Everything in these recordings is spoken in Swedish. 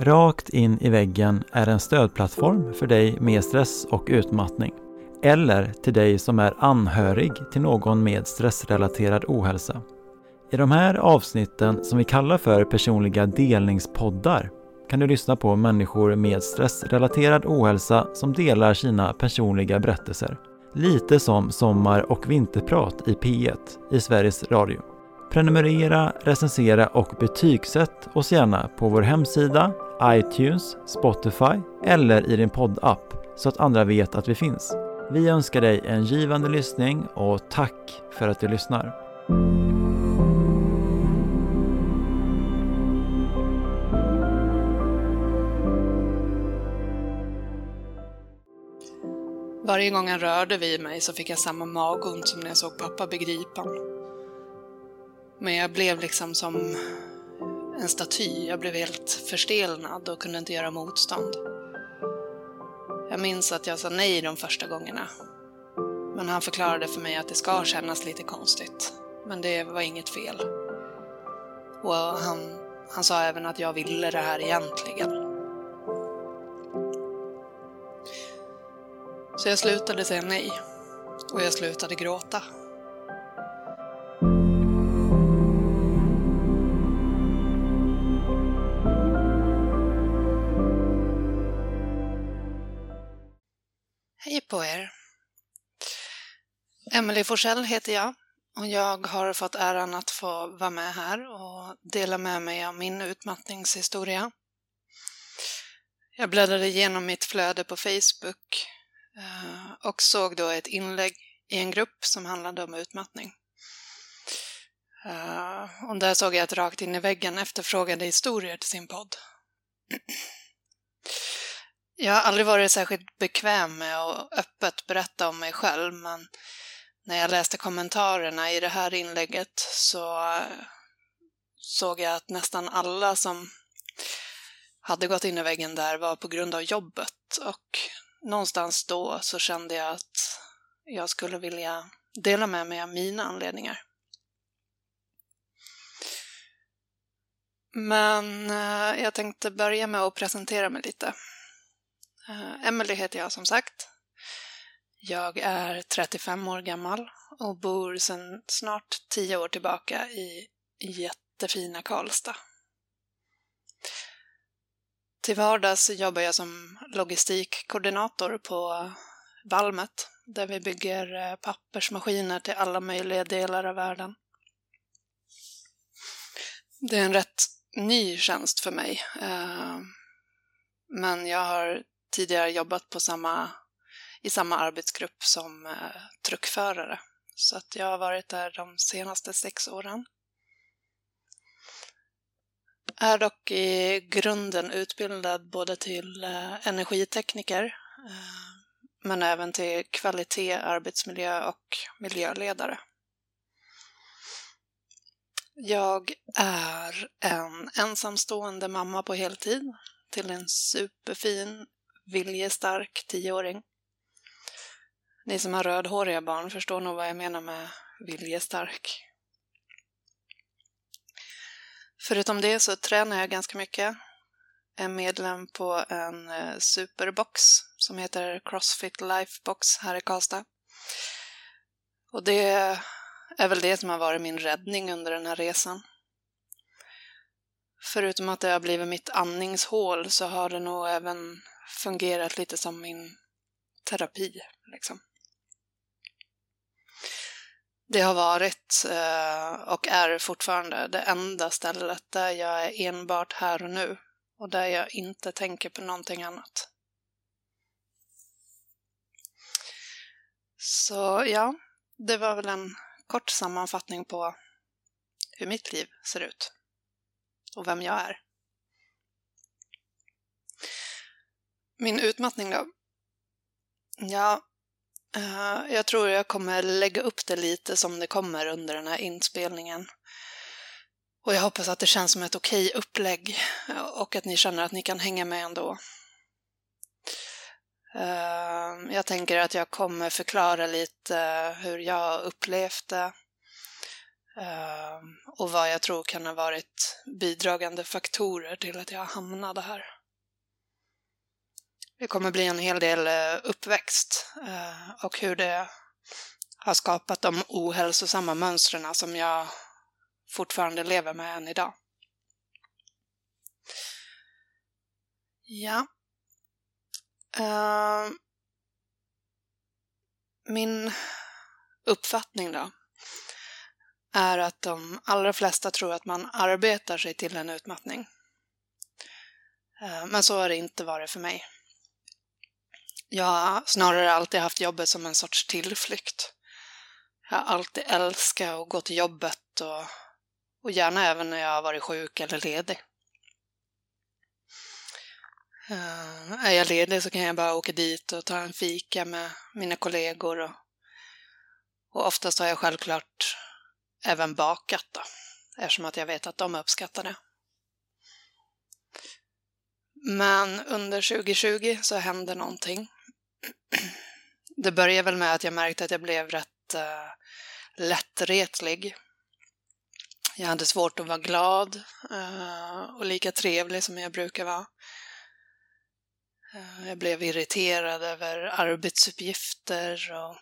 Rakt in i väggen är en stödplattform för dig med stress och utmattning. Eller till dig som är anhörig till någon med stressrelaterad ohälsa. I de här avsnitten som vi kallar för personliga delningspoddar kan du lyssna på människor med stressrelaterad ohälsa som delar sina personliga berättelser. Lite som Sommar och vinterprat i P1 i Sveriges Radio. Prenumerera, recensera och betygsätt oss gärna på vår hemsida, iTunes, Spotify eller i din poddapp så att andra vet att vi finns. Vi önskar dig en givande lyssning och tack för att du lyssnar. Varje gång han rörde vid mig så fick jag samma magont som när jag såg pappa begripa. Men jag blev liksom som en staty. Jag blev helt förstelnad och kunde inte göra motstånd. Jag minns att jag sa nej de första gångerna. Men han förklarade för mig att det ska kännas lite konstigt. Men det var inget fel. Och han, han sa även att jag ville det här egentligen. Så jag slutade säga nej. Och jag slutade gråta. På er! Emelie Forsell heter jag och jag har fått äran att få vara med här och dela med mig av min utmattningshistoria. Jag bläddrade igenom mitt flöde på Facebook eh, och såg då ett inlägg i en grupp som handlade om utmattning. Eh, och där såg jag att Rakt in i väggen efterfrågade historier till sin podd. Jag har aldrig varit särskilt bekväm med att öppet berätta om mig själv, men när jag läste kommentarerna i det här inlägget så eh, såg jag att nästan alla som hade gått in i väggen där var på grund av jobbet och någonstans då så kände jag att jag skulle vilja dela med mig av mina anledningar. Men eh, jag tänkte börja med att presentera mig lite. Uh, Emily heter jag som sagt. Jag är 35 år gammal och bor sedan snart 10 år tillbaka i jättefina Karlstad. Till vardags jobbar jag som logistikkoordinator på Valmet där vi bygger eh, pappersmaskiner till alla möjliga delar av världen. Det är en rätt ny tjänst för mig. Eh, men jag har tidigare jobbat på samma, i samma arbetsgrupp som eh, truckförare. Så att jag har varit där de senaste sex åren. Är dock i grunden utbildad både till eh, energitekniker eh, men även till kvalitet, arbetsmiljö och miljöledare. Jag är en ensamstående mamma på heltid till en superfin viljestark tioåring. Ni som har rödhåriga barn förstår nog vad jag menar med viljestark. Förutom det så tränar jag ganska mycket. Är medlem på en eh, superbox som heter Crossfit Lifebox här i Karlstad. Och det är väl det som har varit min räddning under den här resan. Förutom att det har blivit mitt andningshål så har det nog även fungerat lite som min terapi. Liksom. Det har varit eh, och är fortfarande det enda stället där jag är enbart här och nu och där jag inte tänker på någonting annat. Så ja, det var väl en kort sammanfattning på hur mitt liv ser ut och vem jag är. Min utmattning då? Ja, uh, jag tror jag kommer lägga upp det lite som det kommer under den här inspelningen. Och jag hoppas att det känns som ett okej upplägg eh, och att ni känner att ni kan hänga med ändå. Uh, jag tänker att jag kommer förklara lite hur jag upplevt det. och vad jag tror kan ha varit bidragande faktorer till att jag hamnade här. Det kommer bli en hel del eh, uppväxt eh, och hur det har skapat de ohälsosamma mönstren som jag fortfarande lever med än idag. Ja. Eh, min uppfattning då är att de allra flesta tror att man arbetar sig till en utmattning. Men så har det inte varit för mig. Jag har snarare alltid haft jobbet som en sorts tillflykt. Jag har alltid älskat att gå till jobbet och, och gärna även när jag har varit sjuk eller ledig. Uh, är jag ledig så kan jag bara åka dit och ta en fika med mina kollegor. Och, och oftast har jag självklart även bakat då, eftersom att jag vet att de uppskattar det. Men under 2020 så hände någonting. Det började väl med att jag märkte att jag blev rätt uh, lättretlig. Jag hade svårt att vara glad uh, och lika trevlig som jag brukar vara. Uh, jag blev irriterad över arbetsuppgifter och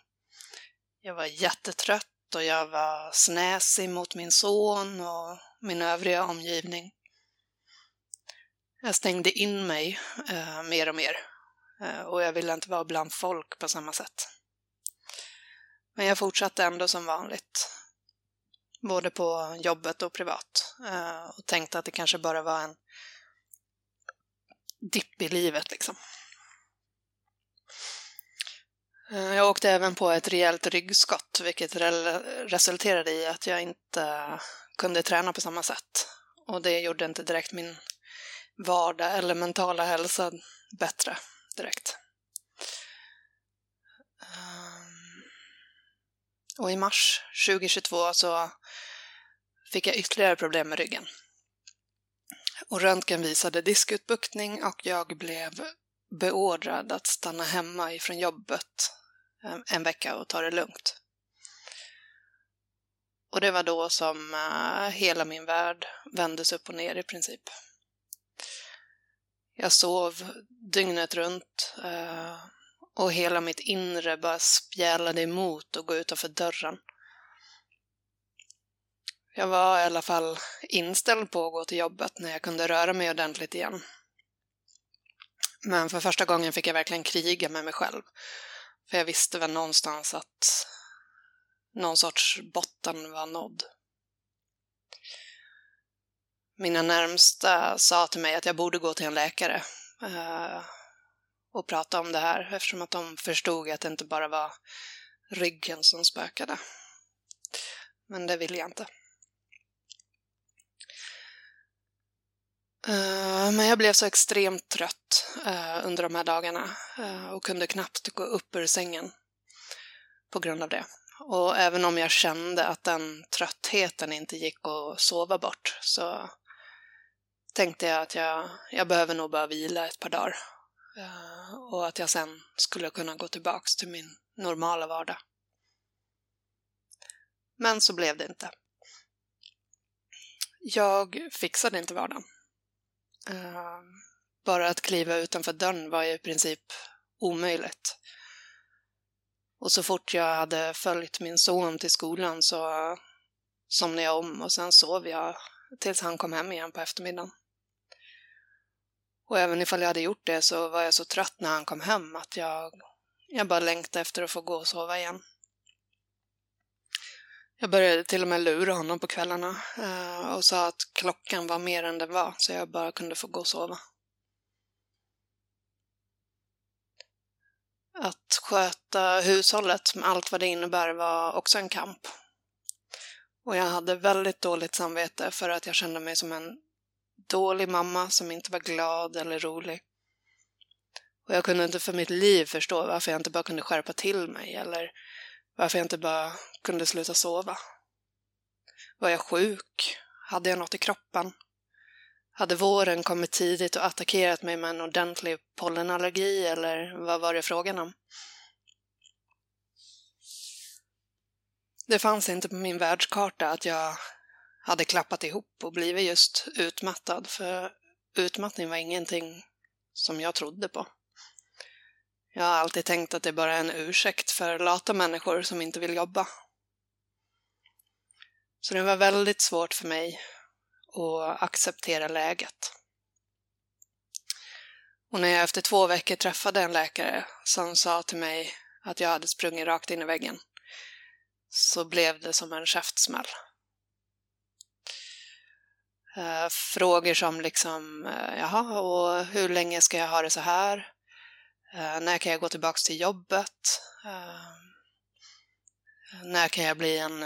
jag var jättetrött och jag var snäsig mot min son och min övriga omgivning. Jag stängde in mig uh, mer och mer Eh, och jag ville inte vara bland folk på samma sätt. Men jag fortsatte ändå som vanligt. Både på jobbet och privat. Eh, och tänkte att det kanske bara var en dipp i livet liksom. Eh, jag åkte även på ett rejält ryggskott, vilket resulterade i att jag inte kunde träna på samma sätt. Och det gjorde inte direkt min vardag eller mentala hälsa bättre direkt. Ehm, och i mars 2022 så fick jag ytterligare problem med ryggen. Och röntgen visade diskutbuktning och jag blev beordrad att stanna hemma ifrån jobbet ehm, en vecka och ta det lugnt. Och det var då som eh, hela min värld vändes upp och ner i princip. Jag sov dygnet runt eh, och hela mitt inre bara spjälade emot att gå utanför dörren. Jag var i alla fall inställd på att gå till jobbet när jag kunde röra mig ordentligt igen. Men för första gången fick jag verkligen kriga med mig själv. För jag visste väl någonstans att någon sorts botten var nådd. Mina närmsta sa till mig att jag borde gå till en läkare. Eh, och prata om det här eftersom att de förstod att det inte bara var ryggen som spökade. Men det ville jag inte. Eh, men jag blev så extremt trött eh, under de här dagarna eh, och kunde knappt gå upp ur sängen på grund av det. Och även om jag kände att den tröttheten inte gick att sova bort så tänkte jag att jag, jag behöver nog bara vila ett par dagar eh, och att jag sen skulle kunna gå tillbaks till min normala vardag. Men så blev det inte. Jag fixade inte vardagen. Eh, bara att kliva utanför dörren var i princip omöjligt. Och så fort jag hade följt min son till skolan så somnade jag om och sen sov jag tills han kom hem igen på eftermiddagen. Och även ifall jag hade gjort det så var jag så trött när han kom hem att jag, jag bara längtade efter att få gå och sova igen. Jag började till och med lura honom på kvällarna eh, och sa att klockan var mer än den var så jag bara kunde få gå och sova. Att sköta hushållet med allt vad det innebär var också en kamp. Och jag hade väldigt dåligt samvete för att jag kände mig som en dålig mamma som inte var glad eller rolig. Och jag kunde inte för mitt liv förstå varför jag inte bara kunde skärpa till mig eller varför jag inte bara kunde sluta sova. Var jag sjuk? Hade jag något i kroppen? Hade våren kommit tidigt och attackerat mig med en ordentlig pollenallergi eller vad var det frågan om? Det fanns inte på min världskarta att jag hade klappat ihop och blivit just utmattad, för utmattning var ingenting som jag trodde på. Jag har alltid tänkt att det bara är en ursäkt för lata människor som inte vill jobba. Så det var väldigt svårt för mig att acceptera läget. Och när jag efter två veckor träffade en läkare som sa till mig att jag hade sprungit rakt in i väggen så blev det som en käftsmäll. Eh, frågor som liksom, eh, jaha, och hur länge ska jag ha det så här? Eh, när kan jag gå tillbaks till jobbet? När kan jag bli en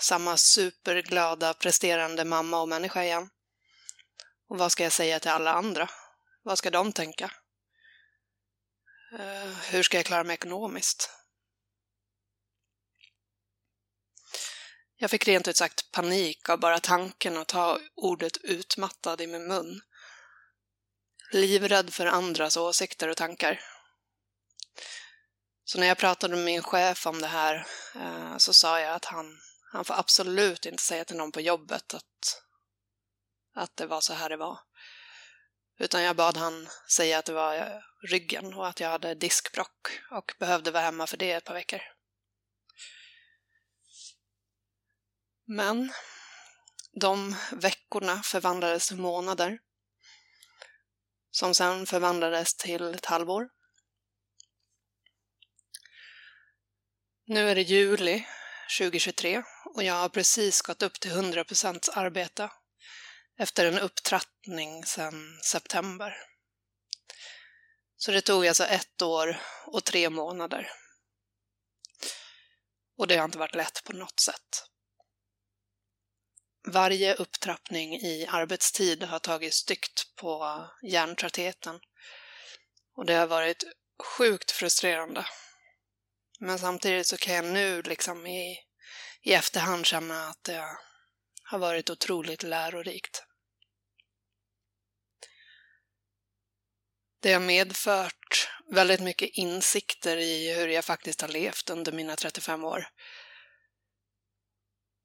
samma superglada, presterande mamma och människa igen? Och vad ska jag säga till alla andra? Vad ska de tänka? Hur ska jag klara mig ekonomiskt? Jag fick rent ut sagt panik av bara tanken att ta ordet utmattad i min mun. Livrädd för andras åsikter och tankar. Så när jag pratade med min chef om det här eh, så sa jag att han, han får absolut inte säga till någon på jobbet att, att det var så här det var. Utan jag bad han säga att det var ryggen och att jag hade diskbrock och behövde vara hemma för det ett par veckor. Men de veckorna förvandlades till månader som sen förvandlades till ett halvår. Nu är det juli 2023 och jag har precis gått upp till 100% arbete efter en upptrappning sedan september. Så det tog alltså ett år och tre månader. Och det har inte varit lätt på något sätt. Varje upptrappning i arbetstid har tagit styggt på hjärntröttheten. Och det har varit sjukt frustrerande. Men samtidigt så kan jag nu liksom i, i efterhand känna att det har varit otroligt lärorikt. Det har medfört väldigt mycket insikter i hur jag faktiskt har levt under mina 35 år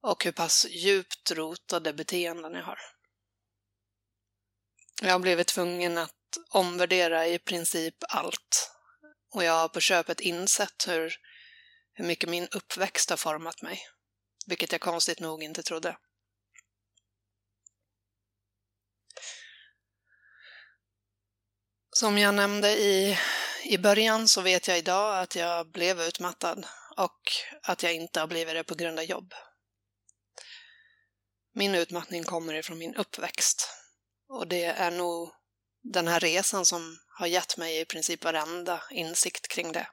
och hur pass djupt rotade beteenden jag har. Jag har blivit tvungen att omvärdera i princip allt och jag har på köpet insett hur, hur mycket min uppväxt har format mig, vilket jag konstigt nog inte trodde. Som jag nämnde i, i början så vet jag idag att jag blev utmattad och att jag inte har blivit det på grund av jobb. Min utmattning kommer ifrån min uppväxt. Och det är nog den här resan som har gett mig i princip varenda insikt kring det.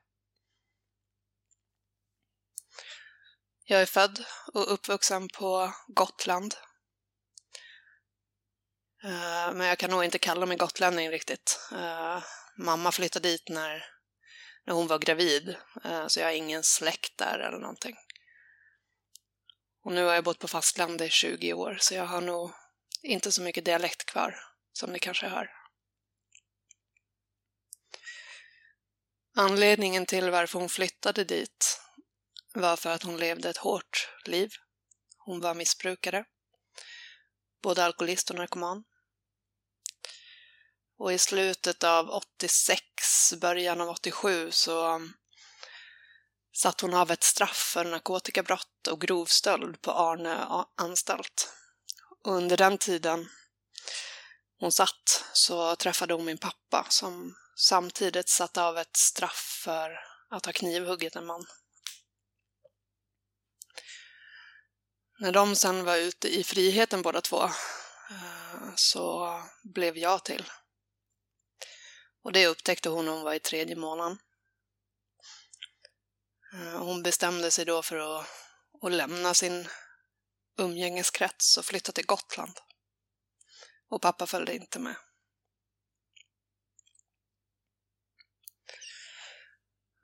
Jag är född och uppvuxen på Gotland. Eh, men jag kan nog inte kalla mig gotlänning riktigt. Eh, mamma flyttade dit när, när hon var gravid, eh, så jag har ingen släkt där eller någonting. Och nu har jag bott på fastlandet i 20 år, så jag har nog inte så mycket dialekt kvar, som ni kanske hör. Anledningen till varför hon flyttade dit var för att hon levde ett hårt liv. Hon var missbrukare, både alkoholist och narkoman. Och i slutet av 86, början av 87 så satt hon av ett straff för narkotikabrott och grov stöld på Arne anstalt. Och under den tiden hon satt så träffade hon min pappa som samtidigt satt av ett straff för att ha knivhuggit en man. När de sen var ute i friheten båda två eh, så blev jag till. Och det upptäckte hon när hon var i tredje månaden. Eh, hon bestämde sig då för att, att lämna sin umgängeskrets och flytta till Gotland. Och pappa följde inte med.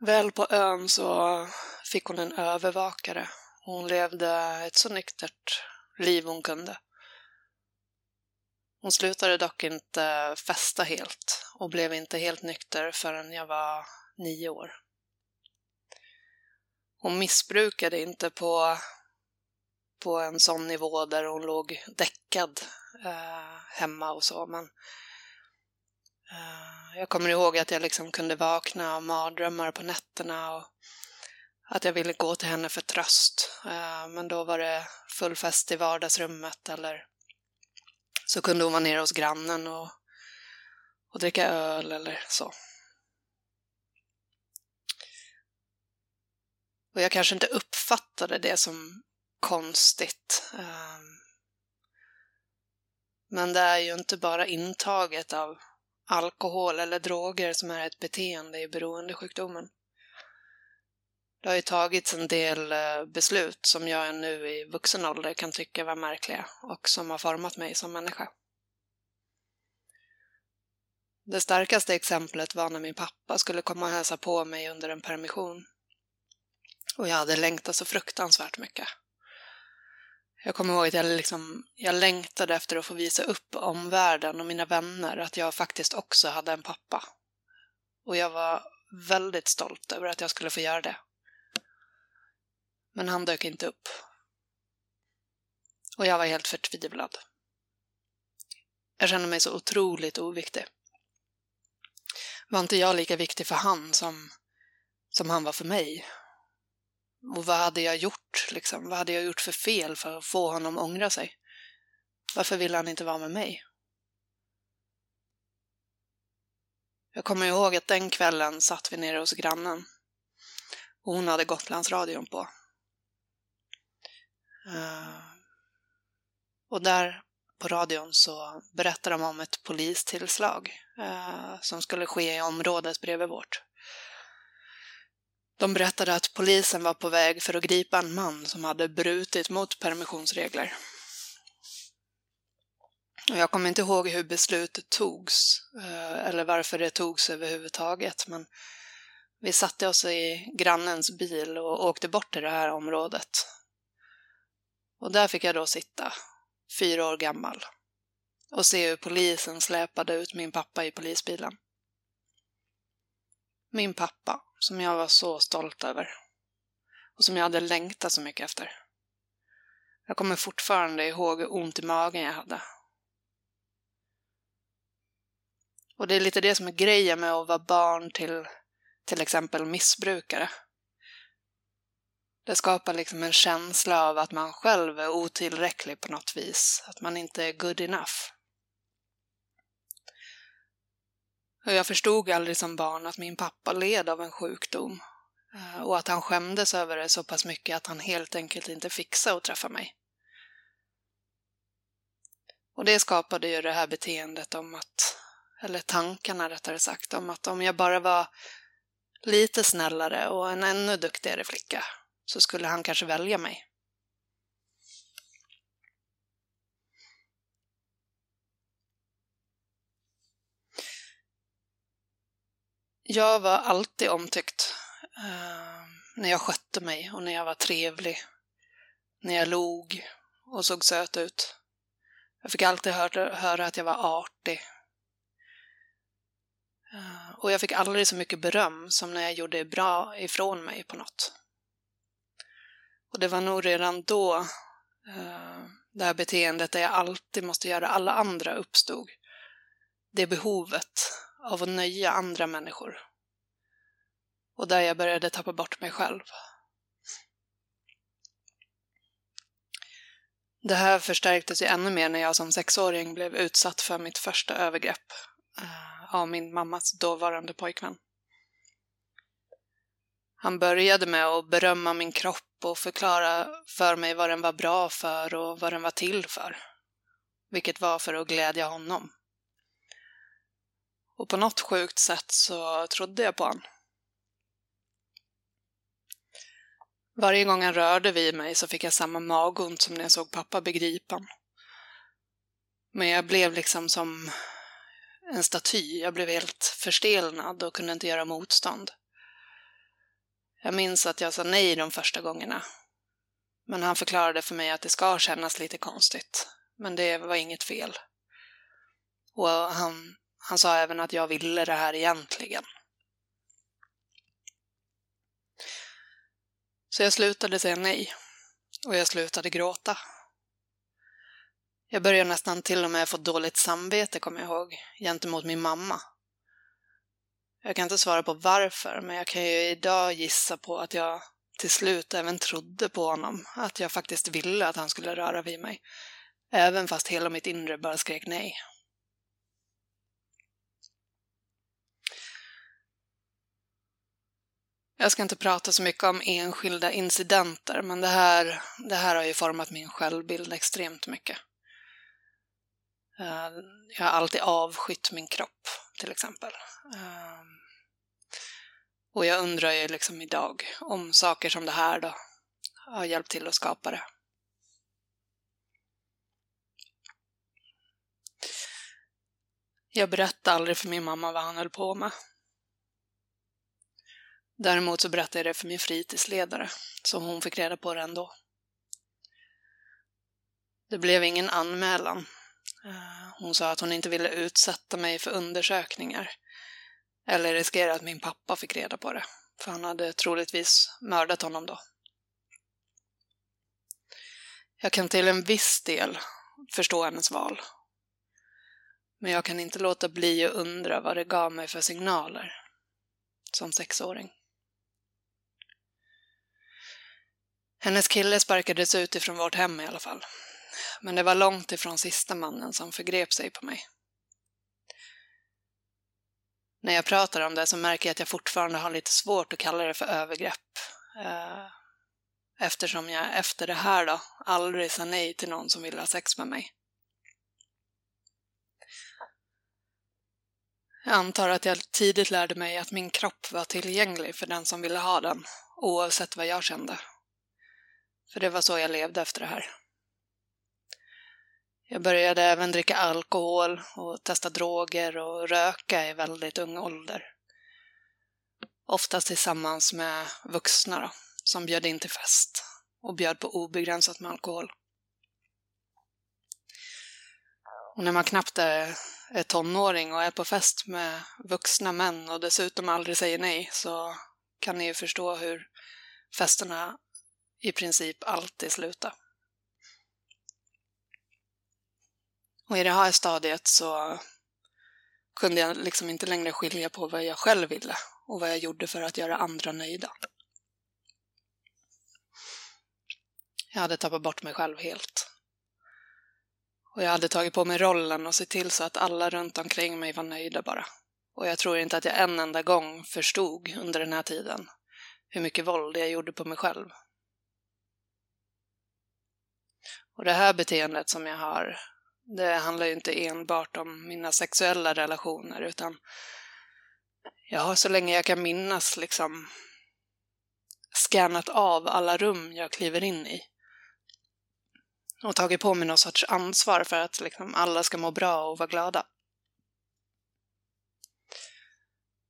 Väl på ön så fick hon en övervakare. Hon levde ett så nyktert liv hon kunde. Hon slutade dock inte festa helt och blev inte helt nykter förrän jag var nio år hon missbrukade inte på, på en sån nivå där hon låg däckad eh, hemma och så, men eh, jag kommer ihåg att jag liksom kunde vakna av mardrömmar på nätterna och att jag ville gå till henne för tröst. Eh, men då var det full fest i vardagsrummet eller så kunde hon vara nere hos grannen och, och dricka öl eller så. Och jag kanske inte uppfattade det som konstigt. Ehm. Men det är ju inte bara intaget av alkohol eller droger som är ett beteende i beroendesjukdomen. Det har ju tagits en del eh, beslut som jag nu i vuxen ålder kan tycka var märkliga och som har format mig som människa. Det starkaste exemplet var när min pappa skulle komma och hälsa på mig under en permission. Och jag hade längtat så fruktansvärt mycket. Jag kommer ihåg att jag, liksom, jag längtade efter att få visa upp omvärlden och mina vänner att jag faktiskt också hade en pappa. Och jag var väldigt stolt över att jag skulle få göra det. Men han dök inte upp. Och jag var helt förtvivlad. Jag kände mig så otroligt oviktig. Var inte jag lika viktig för han som, som han var för mig? Och vad hade jag gjort, liksom? Vad hade jag gjort för fel för att få honom att ångra sig? Varför ville han inte vara med mig? Jag kommer ihåg att den kvällen satt vi nere hos grannen. Och hon hade Gotlandsradion på. Uh, och där på radion så berättade de om ett polistillslag uh, eh, som skulle ske i området bredvid vårt. De berättade att polisen var på väg för att gripa en man som hade brutit mot permissionsregler. Och jag kommer inte ihåg hur beslutet togs, eh, eller varför det togs överhuvudtaget, men vi satte oss i grannens bil och åkte bort till det här området och där fick jag då sitta, fyra år gammal, och se hur polisen släpade ut min pappa i polisbilen. Min pappa, som jag var så stolt över. Och som jag hade längtat så mycket efter. Jag kommer fortfarande ihåg hur ont i magen jag hade. Och det är lite det som är grejen med att vara barn till till exempel missbrukare. Det skapar liksom en känsla av att man själv är otillräcklig på något vis, att man inte är good enough. Och jag förstod aldrig som barn att min pappa led av en sjukdom eh, och att han skämdes över det så pass mycket att han helt enkelt inte fixade att träffa mig. Och det skapade ju det här beteendet om att, eller tankarna rättare sagt, om att om jag bara var lite snällare och en ännu duktigare flicka så skulle han kanske välja mig. Jag var alltid omtyckt. Uh, när jag skötte mig och när jag var trevlig. När jag log och såg söt ut. Jag fick alltid höra, höra att jag var artig. Uh, och jag fick aldrig så mycket beröm som när jag gjorde bra ifrån mig på något. Och det var nog redan då uh, det här beteendet där jag alltid måste göra alla andra uppstod. Det behovet av att nöja andra människor. Och där jag började tappa bort mig själv. Det här förstärktes ju ännu mer när jag som sexåring blev utsatt för mitt första övergrepp eh, av min mammas dåvarande pojkvän. Han började med att berömma min kropp och förklara för mig vad den var bra för och vad den var till för. Vilket var för att glädja honom. Och på något sjukt sätt så trodde jag på honom. Varje gång han rörde vid mig så fick jag samma magont som när jag såg pappa begripa. Men jag blev liksom som en staty. Jag blev helt förstelnad och kunde inte göra motstånd. Jag minns att jag sa nej de första gångerna. Men han förklarade för mig att det ska kännas lite konstigt. Men det var inget fel. Och han, han sa även att jag ville det här egentligen. Så jag slutade säga nej. Och jag slutade gråta. Jag började nästan till och med få dåligt samvete, kommer jag ihåg, gentemot min mamma. Jag kan inte svara på varför, men jag kan ju idag gissa på att jag till slut även trodde på honom, att jag faktiskt ville att han skulle röra vid mig. Även fast hela mitt inre bara skrek nej. Jag ska inte prata så mycket om enskilda incidenter, men det här, det här har ju format min självbild extremt mycket. Eh, jag har alltid avskytt min kropp, till exempel. Ehm, och jag undrar ju liksom idag om saker som det här då har hjälpt till att skapa det. Jag berättade aldrig för min mamma vad han höll på med. Däremot så berättade jag det för min fritidsledare, så hon fick reda på det ändå. Det blev ingen anmälan. Eh, hon sa att hon inte ville utsätta mig för undersökningar eller riskera att min pappa fick reda på det, för han hade troligtvis mördat honom då. Jag kan till en viss del förstå hennes val. Men jag kan inte låta bli att undra vad det gav mig för signaler som sexåring. Hennes kille sparkades ut ifrån vårt hem i alla fall. Men det var långt ifrån sista mannen som förgrep sig på mig. När jag pratar om det så märker jag att jag fortfarande har lite svårt att kalla det för övergrepp. Eh, eftersom jag efter det här då aldrig sa nej till någon som ville ha sex med mig. Jag antar att jag tidigt lärde mig att min kropp var tillgänglig för den som ville ha den, oavsett vad jag kände. För det var så jag levde efter det här. Jag började även dricka alkohol och testa droger och röka i väldigt ung ålder. Oftast tillsammans med vuxna då, som bjöd in till fest och bjöd på obegränsat med alkohol. Och när man knappt är, är tonåring och är på fest med vuxna män och dessutom aldrig säger nej så kan ni ju förstå hur festerna i princip alltid sluta. Och i det här stadiet så kunde jag liksom inte längre skilja på vad jag själv ville och vad jag gjorde för att göra andra nöjda. Jag hade tappat bort mig själv helt. Och jag hade tagit på mig rollen och sett till så att alla runt omkring mig var nöjda bara. Och jag tror inte att jag en enda gång förstod under den här tiden hur mycket våld jag gjorde på mig själv. Och det här beteendet som jag har det handlar ju inte enbart om mina sexuella relationer utan jag har så länge jag kan minnas liksom skannat av alla rum jag kliver in i. Och tagit på mig någon sorts ansvar för att liksom alla ska må bra och vara glada.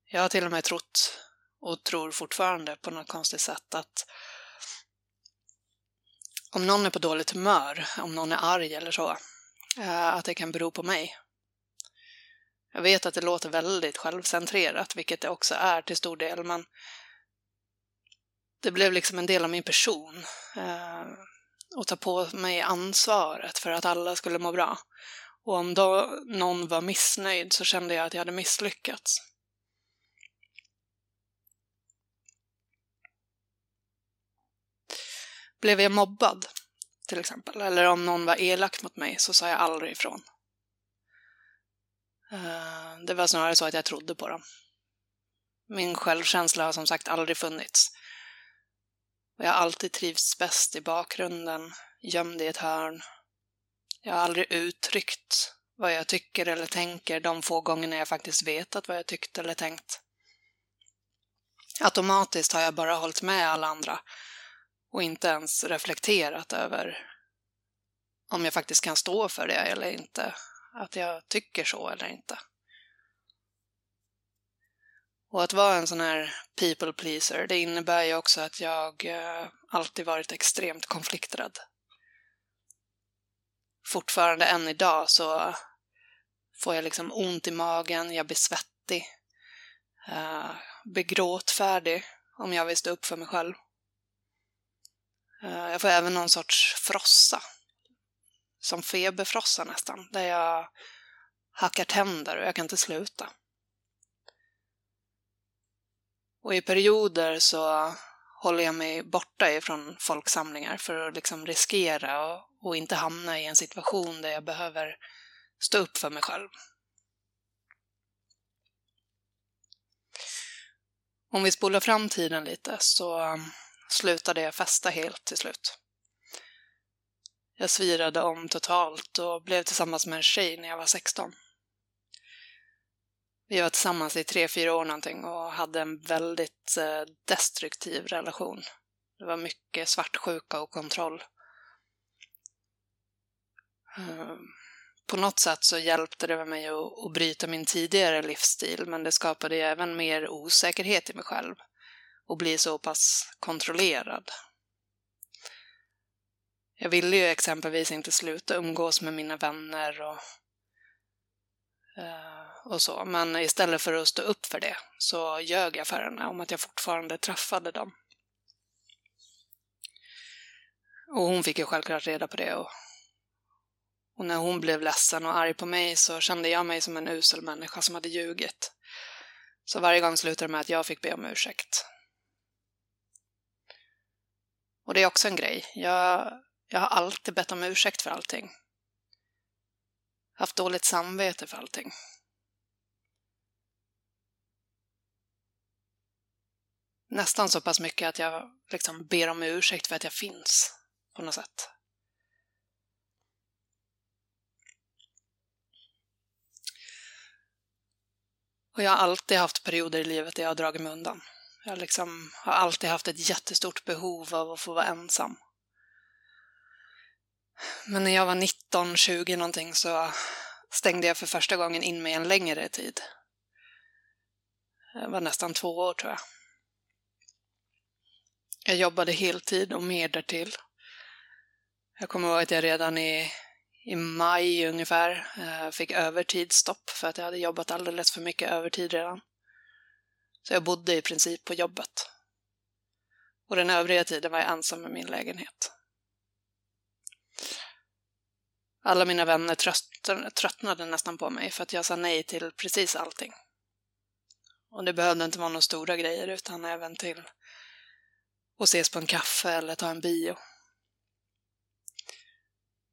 Jag har till och med trott, och tror fortfarande på något konstigt sätt, att om någon är på dåligt humör, om någon är arg eller så, eh, att det kan bero på mig. Jag vet att det låter väldigt självcentrerat, vilket det också är till stor del, men det blev liksom en del av min person. Eh, att ta på mig ansvaret för att alla skulle må bra. Och om då någon var missnöjd så kände jag att jag hade misslyckats. Blev jag mobbad till exempel. Eller om någon var elak mot mig så sa jag aldrig ifrån. Eh, det var snarare så att jag trodde på dem. Min självkänsla har som sagt aldrig funnits. Och jag har alltid trivts bäst i bakgrunden, gömd i ett hörn. Jag har aldrig uttryckt vad jag tycker eller tänker de få gångerna jag faktiskt vetat vad jag tyckt eller tänkt. Automatiskt har jag bara hållit med alla andra och inte ens reflekterat över om jag faktiskt kan stå för det eller inte. Att jag tycker så eller inte. Och att vara en sån här people pleaser, det innebär ju också att jag eh, alltid varit extremt konflikträdd. Fortfarande än idag så får jag liksom ont i magen, jag blir svettig, uh, blir gråtfärdig om jag vill stå upp för mig själv. Eh, jag får även någon sorts frossa. Som feberfrossa nästan, där jag hackar tänder och jag kan inte sluta. Och i perioder så håller jag mig borta ifrån folksamlingar för att liksom riskera och, och inte hamna i en situation där jag behöver stå upp för mig själv. Om vi spolar fram tiden lite så slutade jag festa helt till slut. Jag svirade om totalt och blev tillsammans med en tjej när jag var 16. Vi var tillsammans i tre, fyra år någonting och hade en väldigt eh, destruktiv relation. Det var mycket svartsjuka och kontroll. Ehm, på något sätt så hjälpte det mig att, bryta min tidigare livsstil, men det skapade även mer osäkerhet i mig själv och bli så pass kontrollerad. Jag ville ju exempelvis inte sluta umgås med mina vänner och eh, och så. Men istället för att stå upp för det så ljög jag för henne om att jag fortfarande träffade dem. Och hon fick ju självklart reda på det. Och, och när hon blev ledsen och arg på mig så kände jag mig som en usel människa som hade ljugit. Så varje gång slutade det med att jag fick be om ursäkt. Och det är också en grej. Jag, jag har alltid bett om ursäkt för allting haft dåligt samvete för allting. Nästan så pass mycket att jag liksom ber om ursäkt för att jag finns på något sätt. Och jag har alltid haft perioder i livet där jag har dragit mig undan. Jag liksom har alltid haft ett jättestort behov av att få vara ensam. Men när jag var 19, 20 någonting så stängde jag för första gången in mig en längre tid. Det var nästan två år tror jag. Jag jobbade heltid och mer därtill. Jag kommer ihåg att jag redan i, i maj ungefär eh, fick övertidsstopp för att jag hade jobbat alldeles för mycket övertid redan. Så jag bodde i princip på jobbet. Och den övriga tiden var jag ensam i min lägenhet. Alla mina vänner tröttnade nästan på mig för att jag sa nej till precis allting. Och det behövde inte vara några stora grejer utan även till att ses på en kaffe eller ta en bio.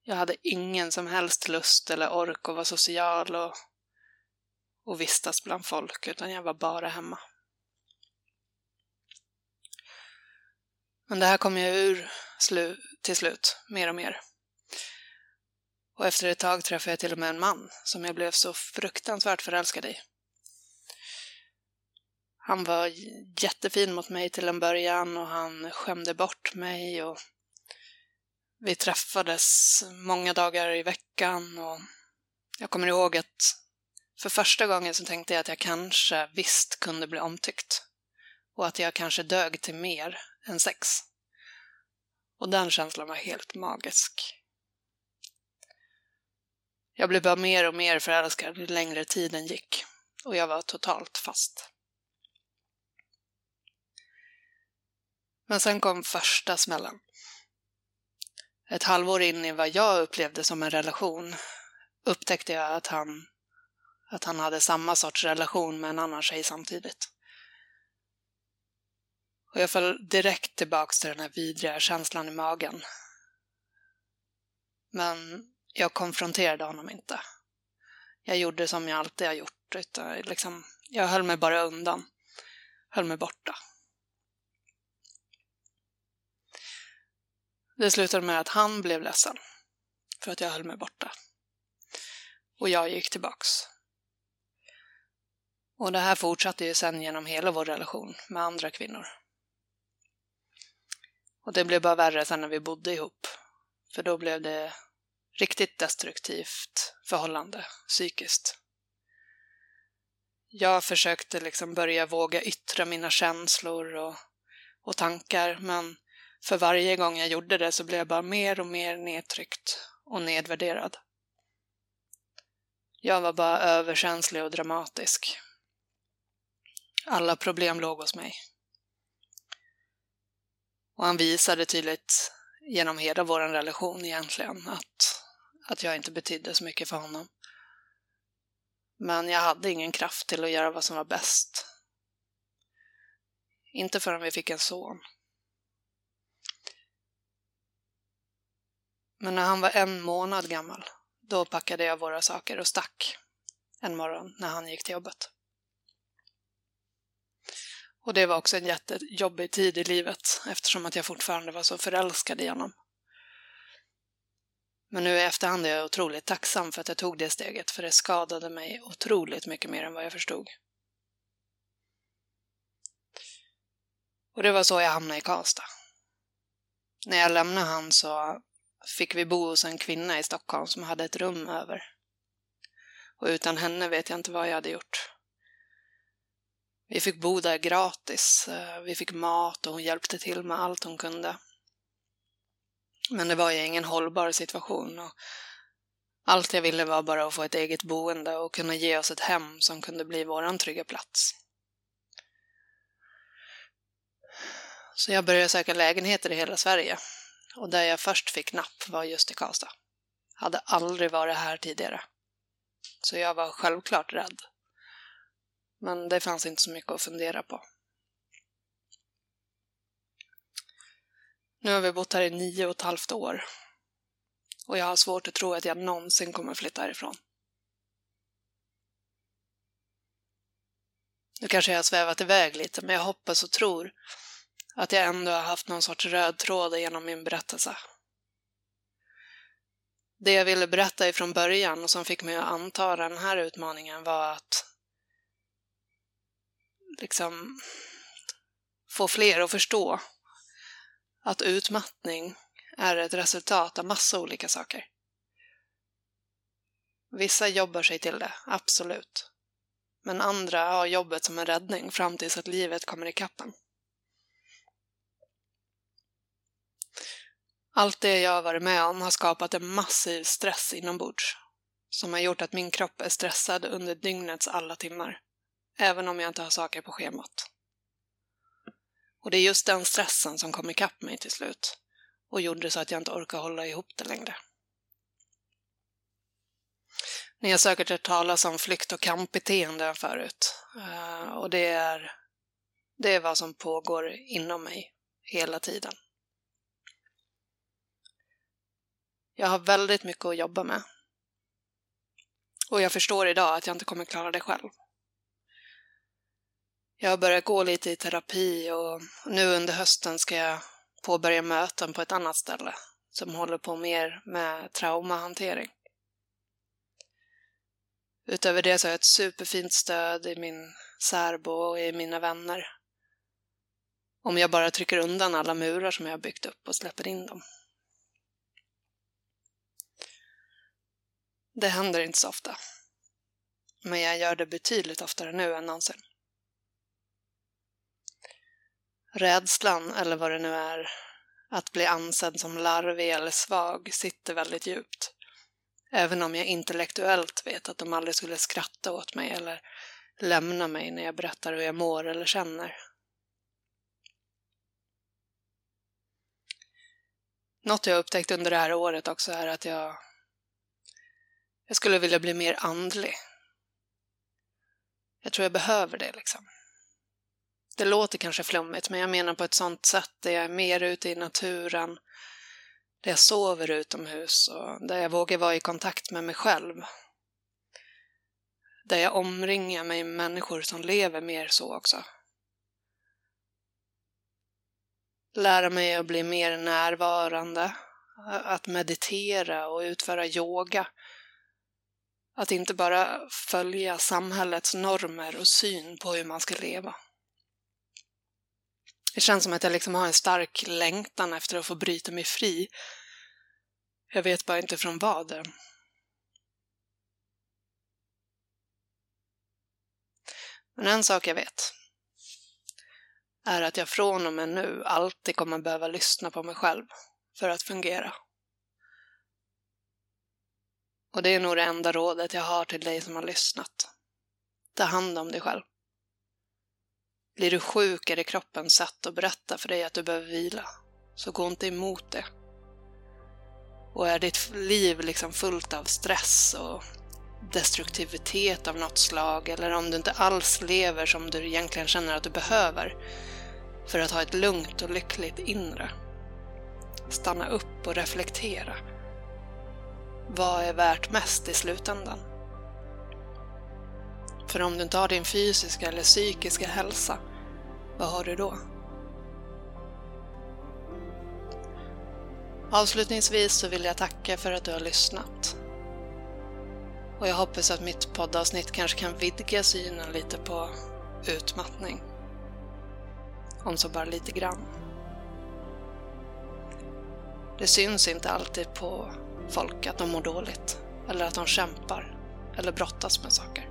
Jag hade ingen som helst lust eller ork att vara social och, och vistas bland folk, utan jag var bara hemma. Men det här kom jag ur slu till slut, mer och mer. Och efter ett tag träffade jag till och med en man som jag blev så fruktansvärt förälskad i. Han var jättefin mot mig till en början och han skämde bort mig och vi träffades många dagar i veckan och jag kommer ihåg att för första gången så tänkte jag att jag kanske visst kunde bli omtyckt och att jag kanske dög till mer än sex. Och den känslan var helt magisk. Jag blev bara mer och mer förälskad ju längre tiden gick och jag var totalt fast. Men sen kom första smällen. Ett halvår in i vad jag upplevde som en relation upptäckte jag att han, att han hade samma sorts relation med en annan tjej samtidigt. Och jag föll direkt tillbaks till den här vidriga känslan i magen. Men jag konfronterade honom inte. Jag gjorde som jag alltid har gjort. Utan liksom, jag höll mig bara undan. Höll mig borta. Det slutade med att han blev ledsen för att jag höll mig borta. Och jag gick tillbaks. Och det här fortsatte ju sen genom hela vår relation med andra kvinnor. Och det blev bara värre sen när vi bodde ihop. För då blev det riktigt destruktivt förhållande psykiskt. Jag försökte liksom börja våga yttra mina känslor och, och tankar, men för varje gång jag gjorde det så blev jag bara mer och mer nedtryckt och nedvärderad. Jag var bara överkänslig och dramatisk. Alla problem låg hos mig. Och han visade tydligt genom hela vår relation egentligen, att, att jag inte betydde så mycket för honom. Men jag hade ingen kraft till att göra vad som var bäst. Inte förrän vi fick en son. Men när han var en månad gammal, då packade jag våra saker och stack en morgon när han gick till jobbet. Och det var också en jättejobbig tid i livet eftersom att jag fortfarande var så förälskad i honom. Men nu i efterhand är jag otroligt tacksam för att jag tog det steget, för det skadade mig otroligt mycket mer än vad jag förstod. Och det var så jag hamnade i Karlstad. När jag lämnade han så fick vi bo hos en kvinna i Stockholm som hade ett rum över. Och utan henne vet jag inte vad jag hade gjort. Vi fick bo där gratis. Eh, vi fick mat och hon hjälpte till med allt hon kunde. Men det var ju ingen hållbar situation. Och allt jag ville var bara att få ett eget boende och kunna ge oss ett hem som kunde bli våran trygga plats. Så jag började söka lägenheter i hela Sverige. Och där jag först fick napp var just i Karlstad. Hade aldrig varit här tidigare. Så jag var självklart rädd. Men det fanns inte så mycket att fundera på. Nu har vi bott här i nio och ett halvt år. Och jag har svårt att tro att jag någonsin kommer flytta härifrån. Nu kanske jag har svävat iväg lite, men jag hoppas och tror att jag ändå har haft någon sorts röd tråd genom min berättelse. Det jag ville berätta ifrån början och som fick mig att anta den här utmaningen var att liksom få fler att förstå att utmattning är ett resultat av massa olika saker. Vissa jobbar sig till det, absolut. Men andra har jobbet som en räddning fram tills att livet kommer ikapp en. Allt det jag har varit med om har skapat en massiv stress inombords som har gjort att min kropp är stressad under dygnets alla timmar, även om jag inte har saker på schemat. Och det är just den stressen som kom ikapp mig till slut och gjorde så att jag inte orkar hålla ihop det längre. Ni har säkert hört talas om flykt och kampbeteende förut. Eh, och det är, det är vad som pågår inom mig hela tiden. Jag har väldigt mycket att jobba med. Och jag förstår idag att jag inte kommer klara det själv. Jag har börjat gå lite i terapi och nu under hösten ska jag påbörja möten på ett annat ställe som håller på mer med traumahantering. Utöver det så har jag ett superfint stöd i min särbo och i mina vänner. Om jag bara trycker undan alla murar som jag har byggt upp och släpper in dem. Det händer inte så ofta. Men jag gör det betydligt oftare nu än någonsin. Rädslan, eller vad det nu är, att bli ansedd som larvig eller svag sitter väldigt djupt. Även om jag intellektuellt vet att de aldrig skulle skratta åt mig eller lämna mig när jag berättar hur jag mår eller känner. Något jag upptäckt under det här året också är att jag, jag skulle vilja bli mer andlig. Jag tror jag behöver det liksom. Det låter kanske flummigt, men jag menar på ett sånt sätt där jag är mer ute i naturen, där jag sover utomhus och där jag vågar vara i kontakt med mig själv. Där jag omringar mig med människor som lever mer så också. Lära mig att bli mer närvarande, att meditera och utföra yoga. Att inte bara följa samhällets normer och syn på hur man ska leva. Det känns som att jag liksom har en stark längtan efter att få bryta mig fri. Jag vet bara inte från vad Men en sak jag vet är att jag från och med nu alltid kommer behöva lyssna på mig själv för att fungera. Och det är nog det enda rådet jag har till dig som har lyssnat. Ta hand om dig själv. Blir du sjuk är det kroppens sätt att berätta för dig att du behöver vila. Så gå inte emot det. Och är ditt liv liksom fullt av stress och destruktivitet av något slag eller om du inte alls lever som du egentligen känner att du behöver för att ha ett lugnt och lyckligt inre. Stanna upp och reflektera. Vad är värt mest i slutändan? För om du inte har din fysiska eller psykiska hälsa, vad har du då? Avslutningsvis så vill jag tacka för att du har lyssnat. Och jag hoppas att mitt poddavsnitt kanske kan vidga synen lite på utmattning. Om så bara lite grann. Det syns inte alltid på folk att de mår dåligt, eller att de kämpar, eller brottas med saker.